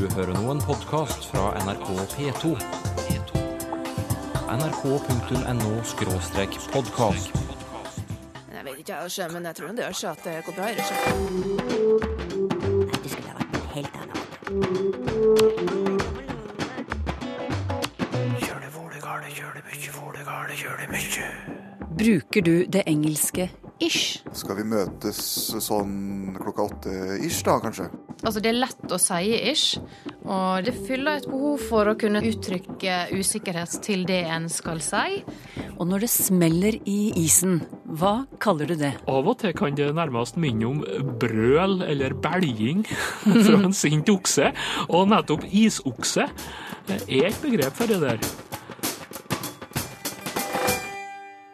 Du hører nå en podkast fra NRK P2. nrk.no podkast. Jeg vet ikke, jeg, men jeg tror det gjør seg at det går bra. i Nei, det skulle ha vært en helt annen. Bruker du det engelske ish? Skal vi møtes sånn klokka åtte ish, da, kanskje? Altså, det er lett å si ish, og det fyller et behov for å kunne uttrykke usikkerhet til det en skal si. Og når det smeller i isen, hva kaller du det? Av og til kan det nærmest minne om brøl eller belging fra en sint okse, og nettopp isokse er et begrep for det der.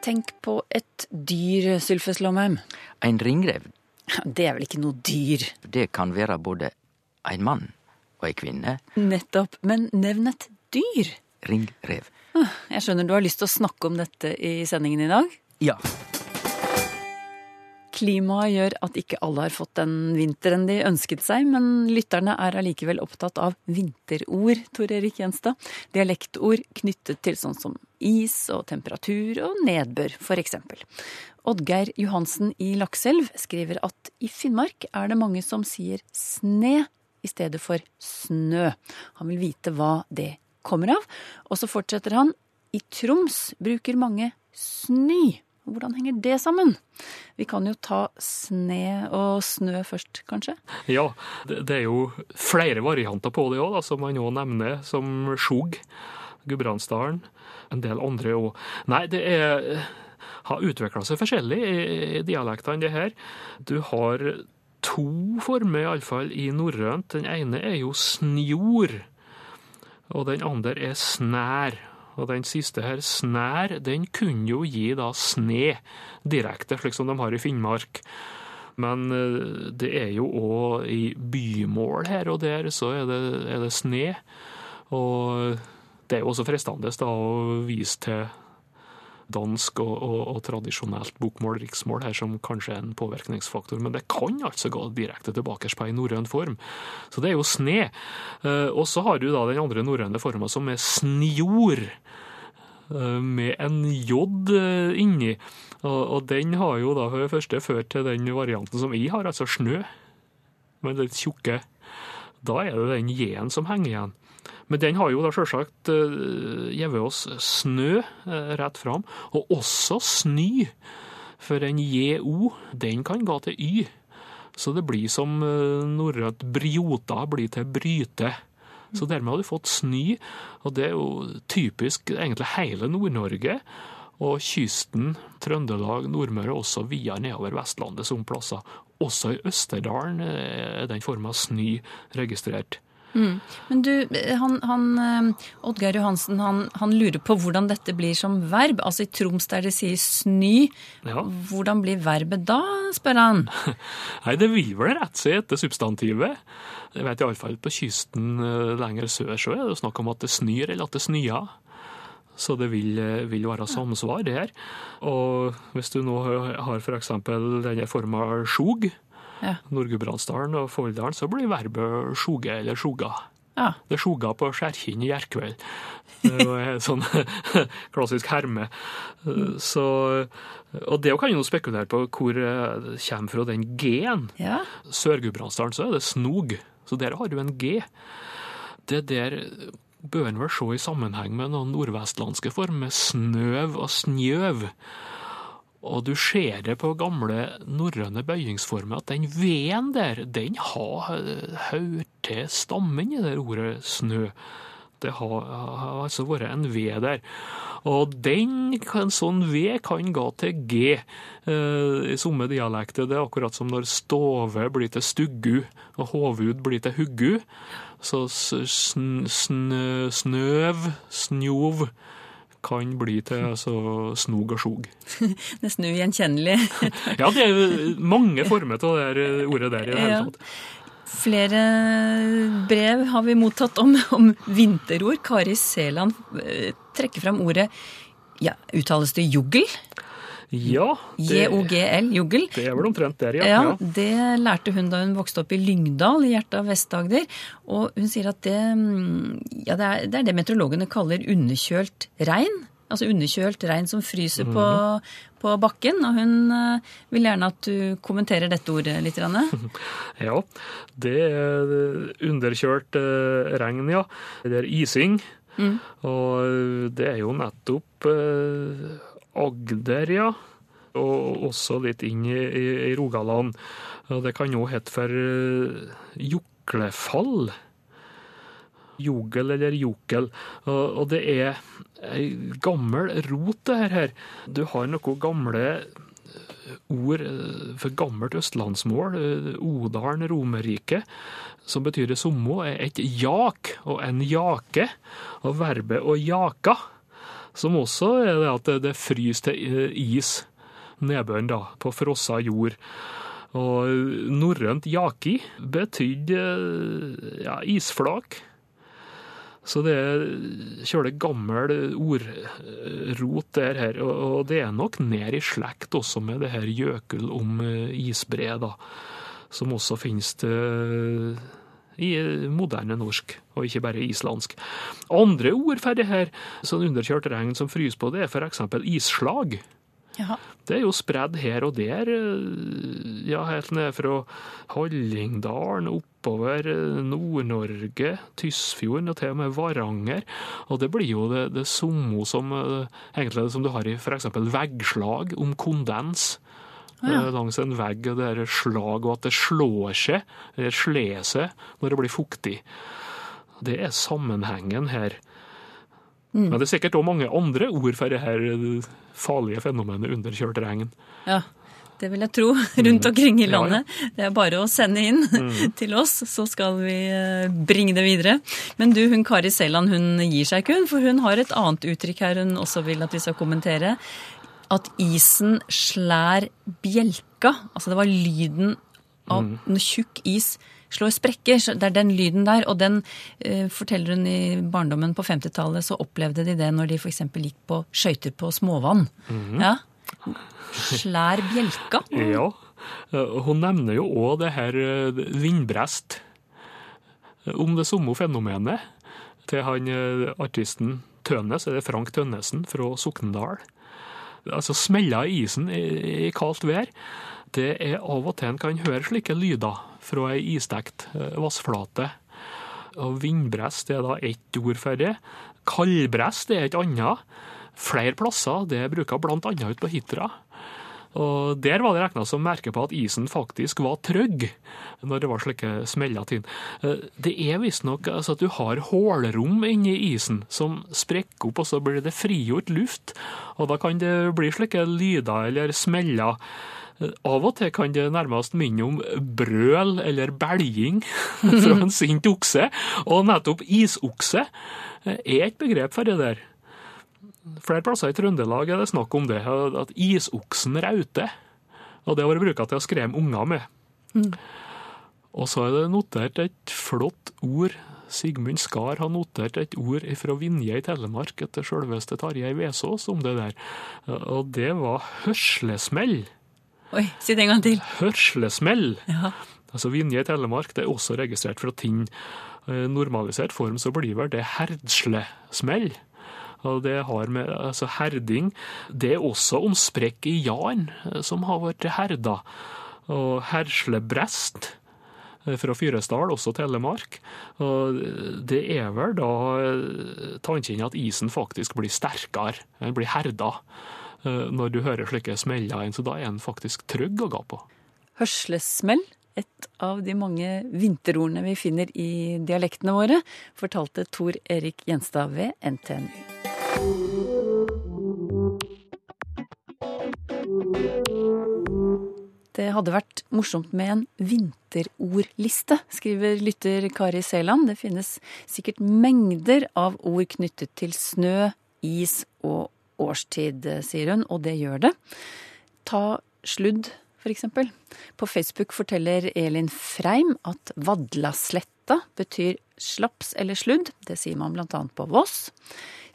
Tenk på et dyr, Sylfes Lomheim. En ringrev, Det er vel ikke noe dyr? det kan være både en mann og ei kvinne. Nettopp. Men nevn et dyr. Ringrev. Jeg skjønner du har lyst til å snakke om dette i sendingen i dag. Ja, Klimaet gjør at ikke alle har fått den vinteren de ønsket seg, men lytterne er allikevel opptatt av vinterord, Tor Erik Gjenstad. Dialektord knyttet til sånn som is og temperatur og nedbør, eksempel. Oddgeir Johansen i Lakselv skriver at i Finnmark er det mange som sier sne i stedet for snø. Han vil vite hva det kommer av. Og så fortsetter han. I Troms bruker mange snø. Hvordan henger det sammen? Vi kan jo ta sne og snø først, kanskje? Ja, det, er jo flere varianter på det òg, som man òg nevner, som Skjog, Gudbrandsdalen, en del andre òg. Nei, det er har utvikla seg forskjellig i, i dialektene, det her. Du har to former, iallfall i norrønt. Den ene er jo snjor, og den andre er snær. Og den siste her, snær, den kunne jo gi da sne direkte, slik som de har i Finnmark. Men eh, det er jo òg i bymål her og der, så er det, er det sne. Og det er jo også fristende å vise til dansk og, og, og tradisjonelt bokmål, riksmål, her som kanskje er en påvirkningsfaktor, men det kan altså gå direkte tilbake på en norrøn form. Så det er jo sne. Eh, Og så har du da den andre norrøne forma som er snjor, eh, med en j eh, inni. Og, den har jo da for det første ført til den varianten som jeg har, altså snø, med det tjukke. Da er det den j-en som henger igjen. Men den har jo da selvsagt uh, gitt oss snø eh, rett fram, og også snø. For en jo, den kan gå til y. Så det blir som uh, norrønt briota blir til bryte. Så dermed har du fått snø, og det er jo typisk egentlig hele Nord-Norge. Og kysten, Trøndelag, Nordmøre også via nedover Vestlandet som plasser. Også i Østerdalen eh, er den forma snø registrert. Men du, han, han eh, Oddgeir Johansen, han, han lurer på hvordan dette blir som verb. Altså i Troms der det sier 'sny', Ja. hvordan blir verbet da, spør han. Nei, det vil vel rette seg etter substantivet. Jeg vet iallfall på kysten eh, lenger sør så er det snakk om at det snør eller at det snyer. Så det vil, eh, vil være samsvar her. Og hvis du nå har f.eks. denne forma sjog, Ja. Nord-Gudbrandsdalen og Folldalen, så blir verbet sjoge eller sjoga. Ja. Det sjoga på Skjærkinn i Gjerkveld. Det er en sånn klassisk herme. Så, og det kan jo spekulere på hvor det kommer fra den G-en. ja. Sør-Gudbrandsdalen så er det snog, så der har du en G. Det der bør en vel se i sammenheng med noen nordvestlandske former, snøv og snjøv. Og du ser det på gamle norrøne bøyingsformer at den V-en der, den har hørt til stammen i det ordet snø. Det har, har altså vært en V der. Og den, en sånn V kan gå til G eh, i somme dialekter. Det er akkurat som når stove blir til stuggu og hovud blir til huggu. Så sn, sn, snøv, snjov kan bli til altså, snog og sjog. Nesten ugjenkjennelig. Ja, det er mange former av det der ordet der i det hele Ja. tatt. Flere brev har vi mottatt om, om vinterord. Kari Seland eh, trekker fram ordet ja, Uttales det jugl? Ja, JOGL, jogel. det er vel omtrent der, ja. Ja, det lærte hun da hun vokste opp i Lyngdal, i hjertet av Vest-Agder. Og hun sier at det, mm, ja, det, er, det er det meteorologene kaller underkjølt regn. Altså underkjølt regn som fryser på, på bakken. Og hun eh, vil gjerne at du kommenterer dette ordet litt. Ranne. Ja, det er underkjølt eh, regn, ja. Det er ising. Og det er jo nettopp eh, Agder, ja. Og også litt inn i, i, i Rogaland. Og det kan jo hete for joklefall. juklefall. Jogel eller jokel. Og, det er ei gammel rot, det her. Du har noen gamle ord eh, for gammelt østlandsmål, eh, Odalen, Romerike, som betyr det samme, er et jak og en jake, og verbet å jaka, som også er det at det- fryser til is, nedbøren da, på frossa jord. Og norrønt jaki betydde ja, isflak. Så det er kjølig gammel ordrot der her, og det er nok ned i slekt også med det her gjøkul om eh, isbre, da, som også finnes til, i moderne norsk, og ikke bare islandsk. Andre ord for det her, sånn underkjørt regn som fryser på, det er eksempel isslag. Jaha. Det er jo spredd her og der, eh, ja, helt ned fra Hallingdalen, oppover eh, Nord-Norge, Tysfjorden og til og med Varanger. Og det blir jo det, det samme som, eh, egentlig som du har i f.eks. veggslag om kondens. Eh, Langs en vegg, og det er slag, og at det slår seg, eller slår seg, når det blir fuktig. Det er sammenhengen her. Men det er sikkert òg mange andre ord for det her eh, farlige fenomenet underkjørt regn. Ja, det vil jeg tro rundt omkring i Ja, ja. landet. Det er bare å sende inn til oss, så skal vi eh, bringe det videre. Men du, hun Kari Seland, hun gir seg ikke, hun, for hun har et annet uttrykk her hun også vil at vi skal kommentere. At isen slær bjelka. Altså det var lyden av når tjukk is slår sprekker. så Det er den lyden der. Og den eh, forteller hun i barndommen på 50-tallet, så opplevde de det når de f.eks. gikk på skøyter på småvann. Ja. Slær bjelka. Ja, hun nevner jo òg det her eh, vindbrest. Om det samme fenomenet til han eh, artisten Tønnes, eller Frank Tønnesen fra Sokndal. Altså smeller i isen i, i kaldt vær. Det er av og til en kan høre slike lyder fra ei isdekt eh, vassflate. Og vindbrest er da ett ord for det. Kaldbrest er et annet. Flere plasser. Det bruker blant annet ut på Hitra. Og Der var det regna som merke på at isen faktisk var trygg, når det var slike smeller til. den. Det er visstnok altså, at du har hullrom inni isen som sprekker opp, og så blir det frigjort luft. Og da kan det bli slike lyder eller smeller. Eh, Av og til kan det nærmest minne om brøl eller belging fra en sint okse. Og nettopp isokse eh, er et begrep for det der. Flere plasser i Trøndelag er det snakk om det, at isoksen rauter. Og det har vært brukt til å skremme unger med. Og så er det notert et flott ord. Sigmund Skar har notert et ord fra Vinje i Telemark etter selveste Tarjei Vesaas om det der. Og det var hørslesmell. Oi, si det en gang til. Hørslesmell. Ja. Altså Vinje i Telemark det er også registrert fra Tinn. Eh, Normalisert form så blir vel det herdslesmell. Og det har med altså herding Det er også om sprekk i jarn eh, som har vært herda. Og herslebrest eh, fra Fyresdal, også Telemark. Og det er vel da eh, tanken at isen faktisk blir sterkere, den blir herda, når du hører slike smeller. Så da er den faktisk trygg å gå på. Hørselssmell, et av de mange vinterordene vi finner i dialektene våre, fortalte Tor Erik Gjenstad ved NTNU. Det hadde vært morsomt med en vinterordliste, skriver lytter Kari Seland. Det finnes sikkert mengder av ord knyttet til snø, is og årstid, sier hun, og det gjør det. Ta sludd, eksempel. På Facebook forteller Elin Freim at Vadlasletta betyr slaps eller sludd. Det sier man annet på Voss.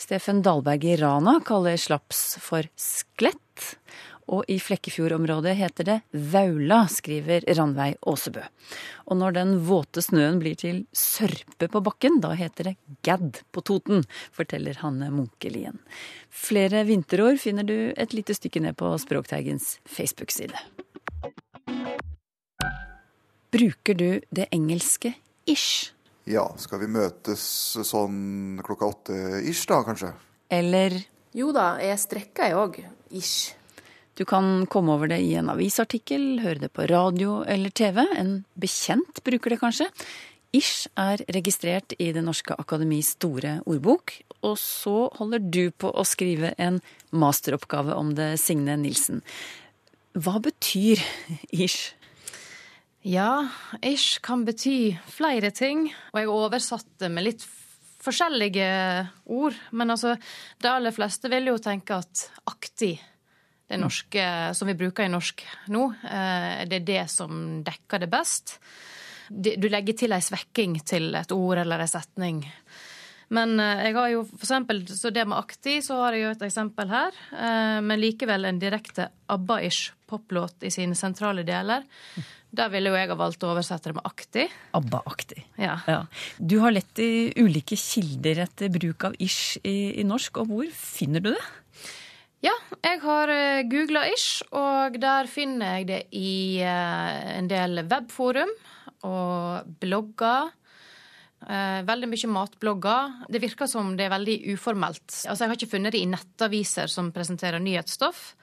Steffen Dahlberg i Rana kaller slaps for sklett. Og i Flekkefjord-området heter det Vaula, skriver Ranveig Aasebø. Og når den våte snøen blir til sørpe på bakken, da heter det gadd på Toten, forteller Hanne Munkelien. Flere vinterår finner du et lite stykke ned på Språkteigens Facebook-side. Bruker du det engelske ish? Ja, skal vi møtes sånn klokka åtte ish, da, kanskje? Eller Jo da, jeg strekker jeg òg. Ish. du kan komme over det i en avisartikkel, høre det på radio eller TV. En bekjent bruker det kanskje. Ish er registrert i Det norske akademis store ordbok. Og så holder du på å skrive en masteroppgave om det, Signe Nilsen. Hva betyr ish? Ja, ish kan bety flere ting, og jeg har oversatt det med litt forskjellige ord. Men altså, de aller fleste vil jo tenke at aktig, det norske som vi bruker i norsk nå, eh, det er det som dekker det best. Du legger til ei svekking til et ord eller ei setning. Men eh, jeg har jo for eksempel, så det med Akti, så har jeg jo et eksempel her. eh, Men likevel en direkte ABBA-ish poplåt i sine sentrale deler. Der ville jo jeg ha valgt å oversette det med aktig. ABBA-aktig. Ja. Ja. Du har lett i ulike kilder etter bruk av ish i, i norsk, og hvor finner du det? Ja, jeg har googla ish, og der finner jeg det i eh, en del webforum og blogger. Eh, Veldig mye matblogger. Det virker som det er veldig uformelt. Altså, Jeg har ikke funnet det i nettaviser som presenterer nyhetsstoff.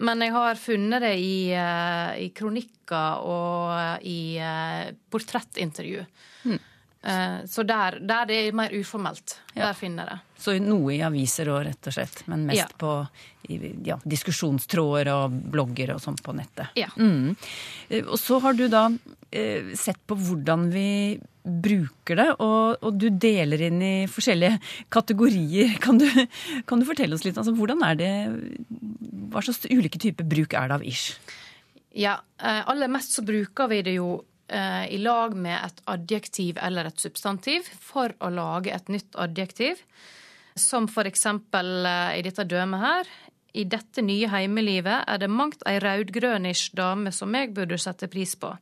Men jeg har funnet det i, eh, i kronikker og i eh, portrettintervju. Eh, Så der, der det er mer uformelt, der finner jeg det. Så noe i aviser òg, rett og slett. Men mest Ja. på ja, diskusjonstråder og blogger og sånn på nettet. Ja. Mm. Og så har du da sett på hvordan vi bruker det, og, og du deler inn i forskjellige kategorier. Kan du, kan du fortelle oss litt? Altså, hvordan er det Hva slags ulike typer bruk er det av ish? Ja, eh, aller mest så bruker vi det jo eh, i lag med et adjektiv eller et substantiv for å lage et nytt adjektiv. Som for eksempel eh, i dette dømet her. I dette nye heimelivet er det mangt ei raudgrønish dame som jeg burde sette pris på.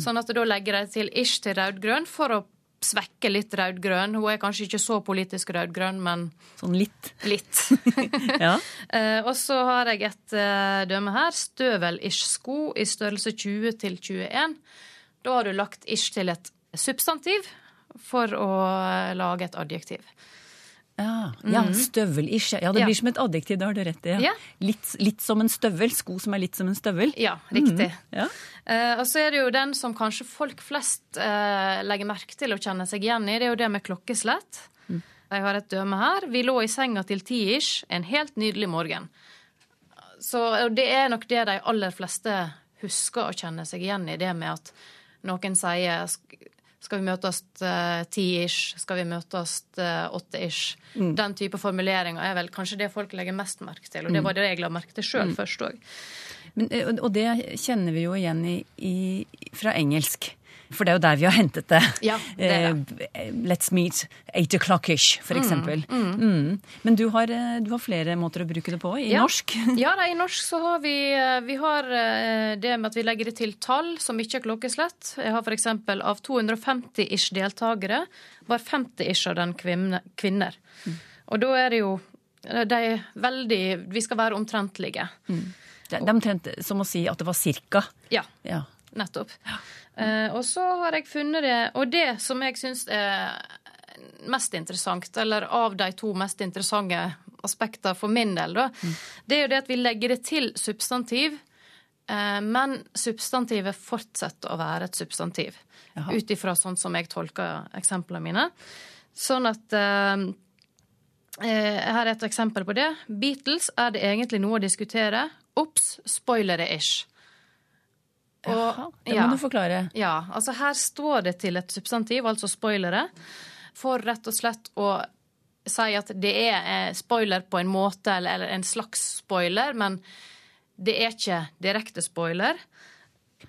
Sånn at da legger de til ish til raudgrønn for å svekke litt raudgrønn. Hun er kanskje ikke så politisk raudgrønn, men Sånn litt. litt. Ja. Eh, og så har jeg et eh, dømme her. Støvel-ish-sko i størrelse 20 til 21. Da har du lagt ish til et substantiv for å eh, lage et adjektiv. Ja, ja støvel-ish. Ja, det Ja. blir som et adjektiv, det har du rett i. Ja. Litt, litt som en støvel. Sko som er litt som en støvel. Ja, riktig. Ja. Uh, og så er det jo den som kanskje folk flest uh, legger merke til og kjenner seg igjen i. Det er jo det med klokkeslett. Jeg har et døme her. Vi lå i senga til ti-ish en helt nydelig morgen. Så det er nok det de aller fleste husker og kjenner seg igjen i. Det med at noen sier skal vi møtes eh, ti-ish? Skal vi møtes eh, åtte-ish? Den type formuleringer er vel kanskje det folk legger mest merke til. Og det var det jeg la merke til sjøl først òg. Og det kjenner vi jo igjen i, i, fra engelsk. For det er jo der vi har hentet det. Ja, det er Eh, Let's meet eight o'clock-ish, for eksempel. Mm. Men du har, eh, du har flere måter å bruke det på i Ja. norsk. Ja, da, i norsk så har vi, eh, vi har det med at vi legger det til tall som ikke er klokkeslett. Jeg har f.eks. av 250-ish deltakere var 50-ish av den kvinne, kvinner. Og da er det jo de er veldig Vi skal være omtrentlige. Det, det er omtrent som å si at det var cirka. Ja, Ja. Nettopp. Eh, og så har jeg funnet det Og det som jeg syns er mest interessant, eller av de to mest interessante aspektene for min del, da, det er jo det at vi legger det til substantiv. Uh, Men substantivet fortsetter å være et substantiv. Ut ifra sånn som jeg tolker eksemplene mine. Sånn at uh, Her er et eksempel på det. Beatles er det egentlig noe å diskutere. Ops, spoiler Jaha, det må ja. du forklare. Ja, altså her står det til et substantiv, altså spoilere, for rett og slett å si at det er eh, spoiler på en måte, eller, eller en slags spoiler, men det er ikke direkte spoiler.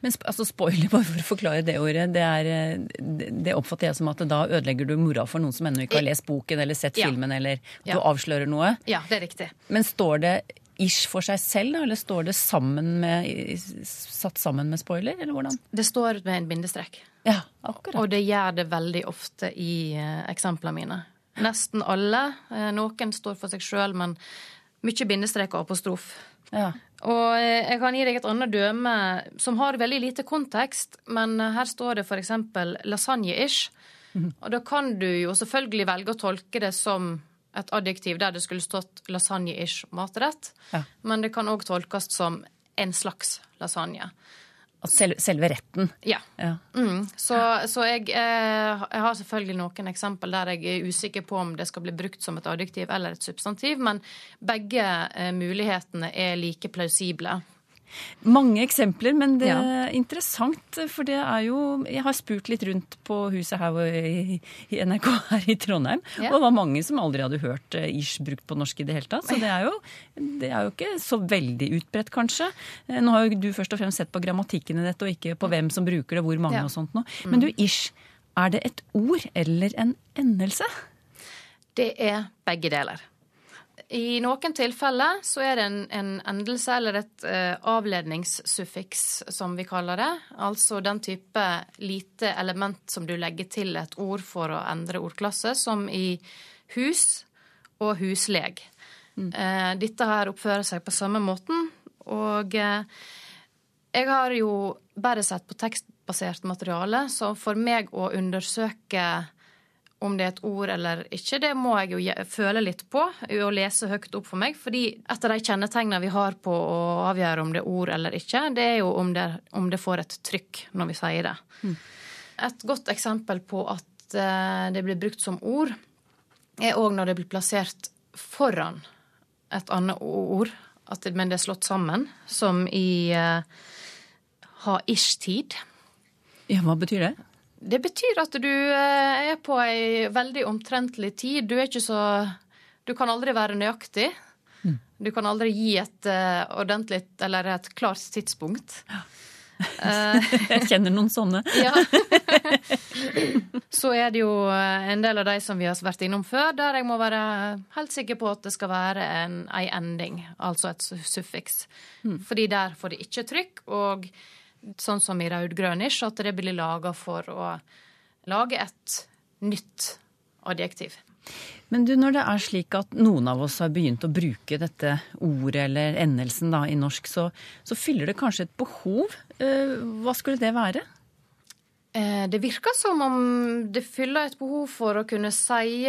Men altså spoiler, bare for å forklare det ordet, det, er, eh, det det oppfatter jeg som at da ødelegger du mora for noen som ennå ikke har lest boken eller sett Ja. filmen, eller at Ja. du avslører noe. Ja, det er riktig. Men står det ish for seg selv, da? Eller står det sammen med, satt sammen med spoiler, eller hvordan? Det står med en bindestrek. Ja, akkurat. Og det gjør det veldig ofte i eh, eksemplene mine. Nesten alle. Eh, noen står for seg sjøl, men mye bindestrek og apostrof. Ja. Og eh, jeg kan gi deg et annet døme som har veldig lite kontekst, men her står det f.eks. lasagne-ish. Og da kan du jo selvfølgelig velge å tolke det som et adjektiv der det skulle stått lasagne-ish matrett, Ja. men det kan òg tolkes som en slags lasagne. Selve, selve retten. Ja. Ja. Mm. Så, så jeg, eh, jeg har selvfølgelig noen eksempel der jeg er usikker på om det skal bli brukt som et adjektiv eller et substantiv, men begge eh, mulighetene er like plausible. Mange eksempler, men det Ja. er interessant. For det er jo Jeg har spurt litt rundt på huset her i i NRK her i Trondheim. Ja. Og det var mange som aldri hadde hørt eh, ish brukt på norsk i det hele tatt. Så det er jo, det er jo ikke så veldig utbredt, kanskje. Eh, Nå har jo du først og fremst sett på grammatikken i dette, og ikke på hvem som bruker det, hvor mange Ja. og sånt noe. Men du, ish. Er det et ord eller en endelse? Det er begge deler. I noen tilfeller så er det en, en endelse eller et uh, avledningssuffiks, som vi kaller det. Altså den type lite element som du legger til et ord for å endre ordklasse, som i hus og husleg. Eh, dette her oppfører seg på samme måten, og uh, jeg har jo bare sett på tekstbasert materiale, så for meg å undersøke om det er et ord eller ikke, det må jeg jo føle litt på og lese høyt opp for meg. Fordi et av de kjennetegnene vi har på å avgjøre om det er ord eller ikke, det er jo om det, om det får et trykk når vi sier det. Et godt eksempel på at eh, det blir brukt som ord, er òg når det blir plassert foran et annet ord, det, men det er slått sammen, som i uh, ha ish-tid. Ja, hva betyr det? Det betyr at du eh, er på ei veldig omtrentlig tid. Du er ikke så Du kan aldri være nøyaktig. Du kan aldri gi et uh, ordentlig eller et klart tidspunkt. Jeg kjenner noen sånne. Ja. Så er det jo eh, en del av de som vi har vært innom før, der jeg må være helt sikker på at det skal være en, ei ending, altså et suffiks. suffiks. Fordi der får det ikke trykk, og sånn som i rød-grønish, at det blir laga for å lage et nytt adjektiv. Men du, når det er slik at noen av oss har begynt å bruke dette ordet eller endelsen da, i norsk, så, så fyller det kanskje et behov. Eh, Hva skulle det være? Eh, Det virker som om det fyller et behov for å kunne si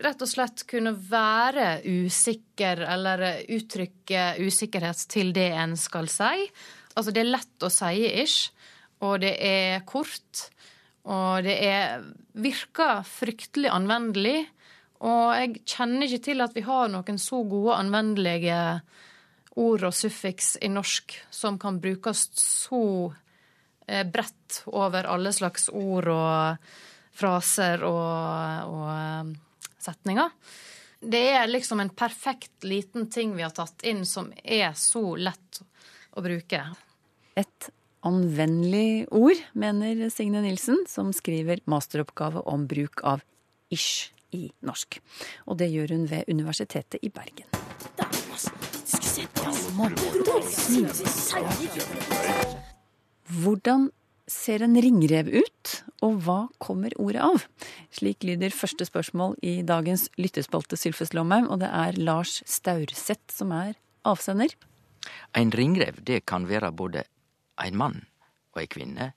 Rett og slett kunne være usikker, eller uttrykke usikkerhet til det en skal si. Altså, det er lett å si ish, og det er kort. Og det er, virker fryktelig anvendelig. Og jeg kjenner ikke til at vi har noen så gode anvendelige ord og suffiks i norsk som kan brukes så eh, bredt over alle slags ord og fraser og, og eh, setninger. Det er liksom en perfekt liten ting vi har tatt inn som er så lett å bruke. Et anvendelig ord, mener Signe Nilsen, som skriver masteroppgave om bruk av ish i norsk. Og det gjør hun ved Universitetet i Bergen. Hvordan ser en ringrev ut, og hva kommer ordet av? Slik lyder første spørsmål i dagens lyttespalte Sylfes Lomheim, og det er Lars Staurseth som er avsender. Ein ringrev det kan være både ein mann og ei kvinne,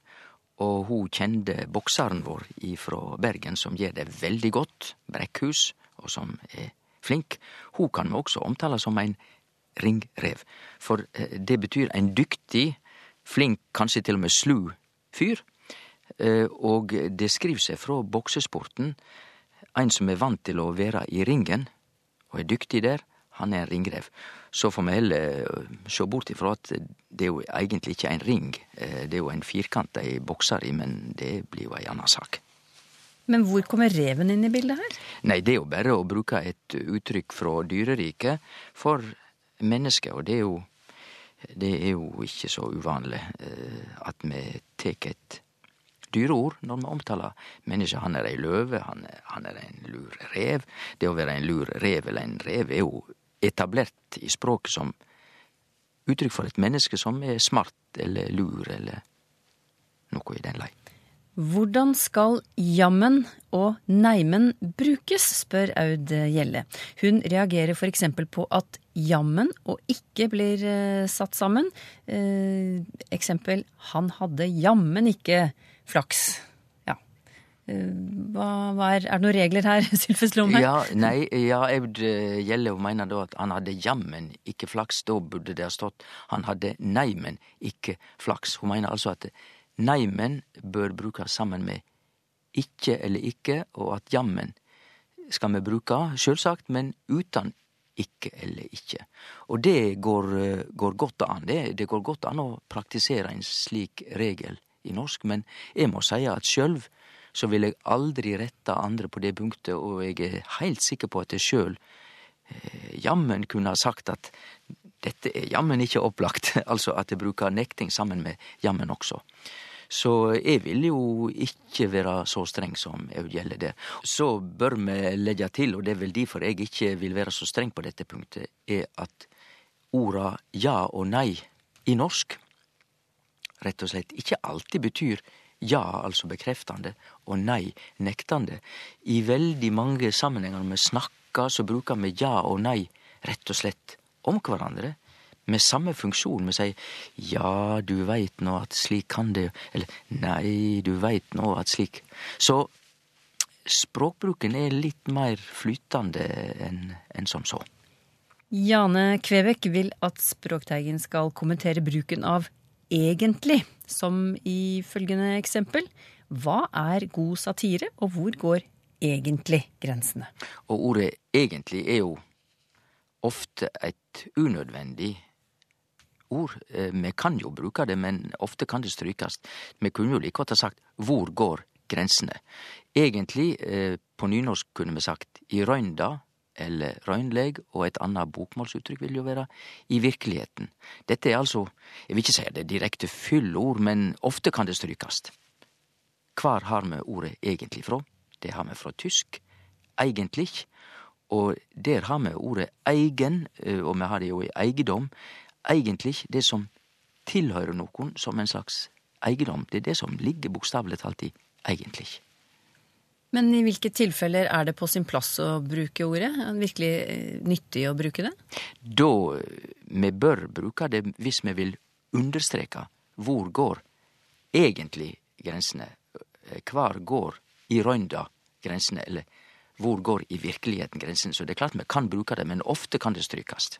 og hun kjende boksaren vår ifra Bergen som gjer det veldig godt, Brekkhus, og som er flink, hun kan vi også omtale som ein ringrev. For eh, det betyr ein dyktig, flink, kanskje til og med slu fyr. Eh, Og det skriv seg fra boksesporten. Ein som er vant til å være i ringen, og er dyktig der, han er en ringrev. Så får vi heller se bort ifra at det er jo egentlig ikke en ring. Eh, Det er jo en firkant de bokser i, men det blir jo ei anna sak. Men hvor kommer reven inn i bildet her? Nei, det er jo bare å bruke et uttrykk fra dyreriket for mennesket, og det er jo, det er jo ikke så uvanlig eh, at vi tek et dyreord når vi omtaler mennesket. Han er ei løve, han er, han er en lur rev. Det å være en lur rev eller en rev er jo etablert i språket som uttrykk for et menneske som er smart eller lur eller noe i den lei. Hvordan skal jammen og neimen brukes, spør Aud Gjelle. Hun reagerer f.eks. på at jammen og ikke blir eh, satt sammen. Eh, eksempel han hadde jammen ikke flaks. Ja. Eh, hva, hva er, er det noen regler her, Sylfes Lomme? Ja, nei, ja, Aud eh, Gjelle mener da at han hadde jammen ikke flaks. Da burde det ha stått han hadde neimen ikke flaks. Hun mener altså at neimen bør brukes sammen med ikke eller ikke, og at jammen skal vi bruke, sjølsagt, men uten ikke eller ikke. Og det går, eh, går godt an. Det, det går godt an å praktisere en slik regel i norsk, men jeg må si at sjølv så vil jeg aldri rette andre på det punktet, og jeg er heilt sikker på at jeg sjøl eh, jammen kunne ha sagt at dette er jammen ikke opplagt, altså at jeg bruker nekting sammen med jammen også. Så jeg vil jo ikke være så streng som Aud gjelder det. Så bør vi legge til, og det er vel derfor jeg ikke vil være så streng på dette punktet, er at orda ja og nei i norsk rett og slett ikke alltid betyr ja, altså bekreftende, og nei, nektende. I veldig mange sammenhenger når vi snakker, så bruker vi ja og nei rett og slett om hverandre. Med samme funksjon. Vi sier ja, du veit nå at slik kan det, eller nei, du veit nå at slik. Så språkbruken er litt mer flytende enn en som så. Jane Kvebekk vil at Språkteigen skal kommentere bruken av egentlig, som i følgende eksempel. Hva er god satire, og hvor går egentlig grensene? Og ordet egentlig er jo ofte et unødvendig ord. Eh, Vi kan jo bruke det, men ofte kan det strykes. Vi kunne jo like godt ha sagt hvor går grensene? Egentlig, eh, på nynorsk kunne vi sagt i røynda eller røynleg, og et annet bokmålsuttrykk vil jo være i virkeligheten. Dette er altså, jeg vil ikke si det direkte fyllord, men ofte kan det strykast. Kvar har vi ordet egentlig fra? Det har vi fra tysk, egentlig, og der har vi ordet eigen, eh, og vi har det jo i eigedom. Egentlig det som tilhører nokon som en slags eigedom. Det er det som ligger bokstavelig talt i egentlig. Men i hvilke tilfeller er det på sin plass å bruke ordet? Er det virkelig eh, nyttig å bruke det? Da vi bør bruke det hvis vi vil understreke hvor går egentlig grensene. Hvor går i røynda grensene, eller hvor går i virkeligheten grensene. Så det er klart vi kan bruke det, men ofte kan det strykes.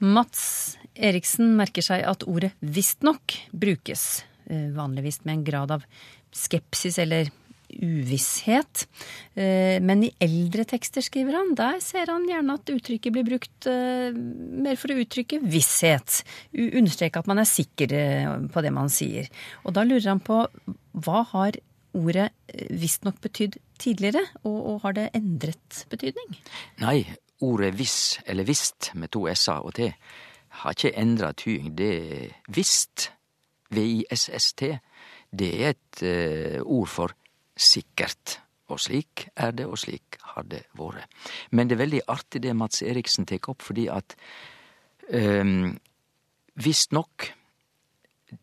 Mats Eriksen merker seg at ordet visstnok brukes, eh, vanligvis med en grad av skepsis eller uvisshet. Eh, Men i eldre tekster, skriver han, der ser han gjerne at uttrykket blir brukt eh, mer for å uttrykke visshet. Understreke at man er sikker eh, på det man sier. Og da lurer han på hva har ordet visstnok betydd tidligere, og, og har det endret betydning? Nei, ordet viss, eller visst, med to s-er og t, har ikke endra tyding. Det er visst, V-I-S-S-T, det er et ord for sikkert. Og slik er det, og slik har det vært. Men det er veldig artig det Mats Eriksen tek opp, fordi at um, visstnok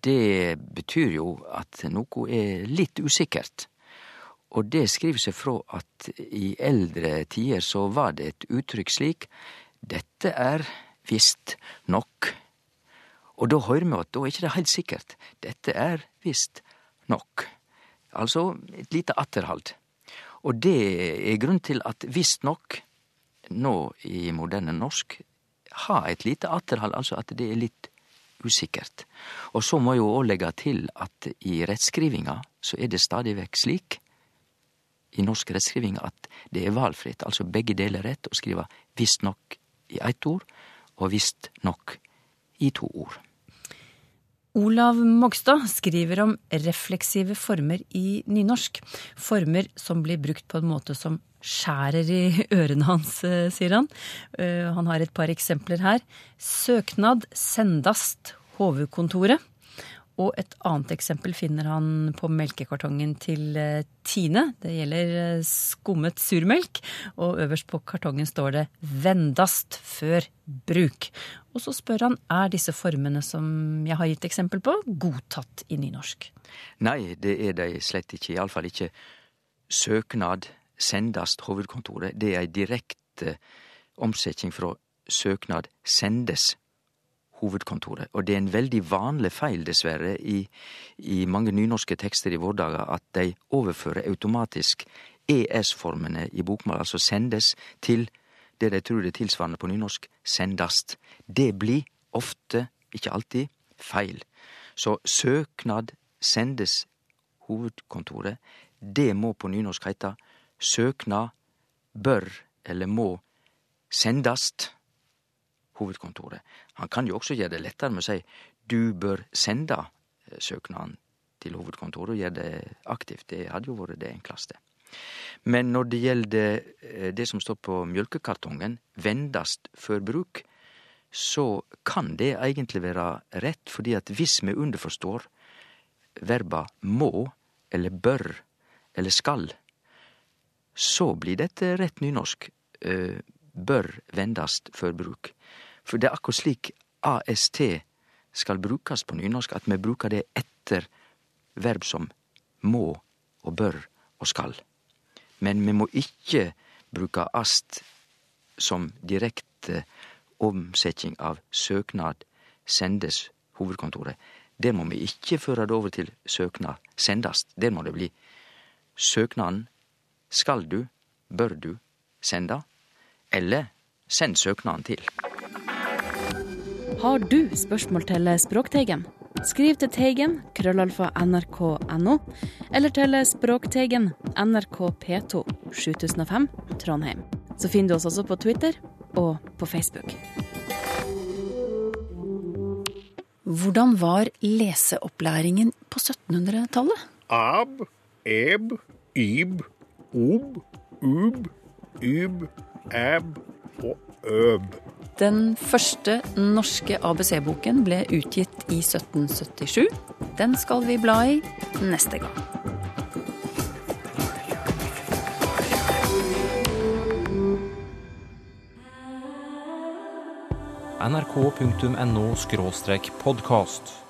det betyr jo at noe er litt usikkert. Og det skriver seg fra at i eldre tider så var det et uttrykk slik dette er visst nok. Og da hører vi at da er ikke det helt sikkert. Dette er visst nok. Altså et lite atterhald. Og det er grunn til at visstnok nå i moderne norsk har et lite atterhald, altså at det er litt usikkert. Og så må jeg jo òg legge til at i rettskrivinga så er det stadig vekk slik i norsk rettskriving at det er valfritt, altså begge deler rett å skrive visstnok i ett ord og visstnok i to ord. Olav Mogstad skriver om refleksive former i nynorsk. Former som blir brukt på en måte som skjærer i ørene hans, eh, sier han. Eh, Han har et par eksempler her. Søknad sendast hovedkontoret. Og et annet eksempel finner han på melkekartongen til eh, Tine. Det gjelder eh, skummet surmelk, og øverst på kartongen står det 'vendast før bruk'. Og så spør han er disse formene som jeg har gitt eksempel på, godtatt i nynorsk. Nei, det er de slett ikke. Iallfall ikke søknad sendast hovedkontoret. Det er ei direkte omsetning fra søknad sendes hovedkontoret. Og det er en veldig vanlig feil, dessverre, i, i mange nynorske tekster i våre dager at de overfører automatisk ES-formene i bokmål, altså sendes, til det de tror det er tilsvarende på nynorsk, sendast. Det blir ofte, ikke alltid, feil. Så søknad sendes hovedkontoret. Det må på nynorsk heite søknad bør eller må sendast hovedkontoret. Han kan jo også gjøre det lettere med å si du bør sende eh, søknaden til hovedkontoret og gjøre det aktivt. Det hadde jo vært det enkleste. Men når det gjelder eh, det som står på mjølkekartongen, vendast før bruk, så kan det egentlig være rett, fordi at hvis vi underforstår verba må eller bør eller skal, så blir dette rett nynorsk. Eh, bør vendast før bruk. For det er akkurat slik AST skal brukes på nynorsk, at vi bruker det etter verb som må og bør og skal. Men vi må ikkje bruke ast som direkte omsetning av søknad sendes hovedkontoret. Der må vi ikkje føre det over til søknad sendast. Der må det bli søknaden skal du, bør du senda, eller send søknaden til. Har du spørsmål til Språkteigen? Skriv til Teigen, krøllalfa nrk.no, eller til Språkteigen, NRK P2, 7005, Trondheim. Så finner du oss også på Twitter og på Facebook. Hvordan var leseopplæringen på 1700-tallet? Ab, eb, yb, ob, ub, yb, ab og øb. Den første norske ABC-boken ble utgitt i 1777. Den skal vi bla i neste gang. nrk.no podkast.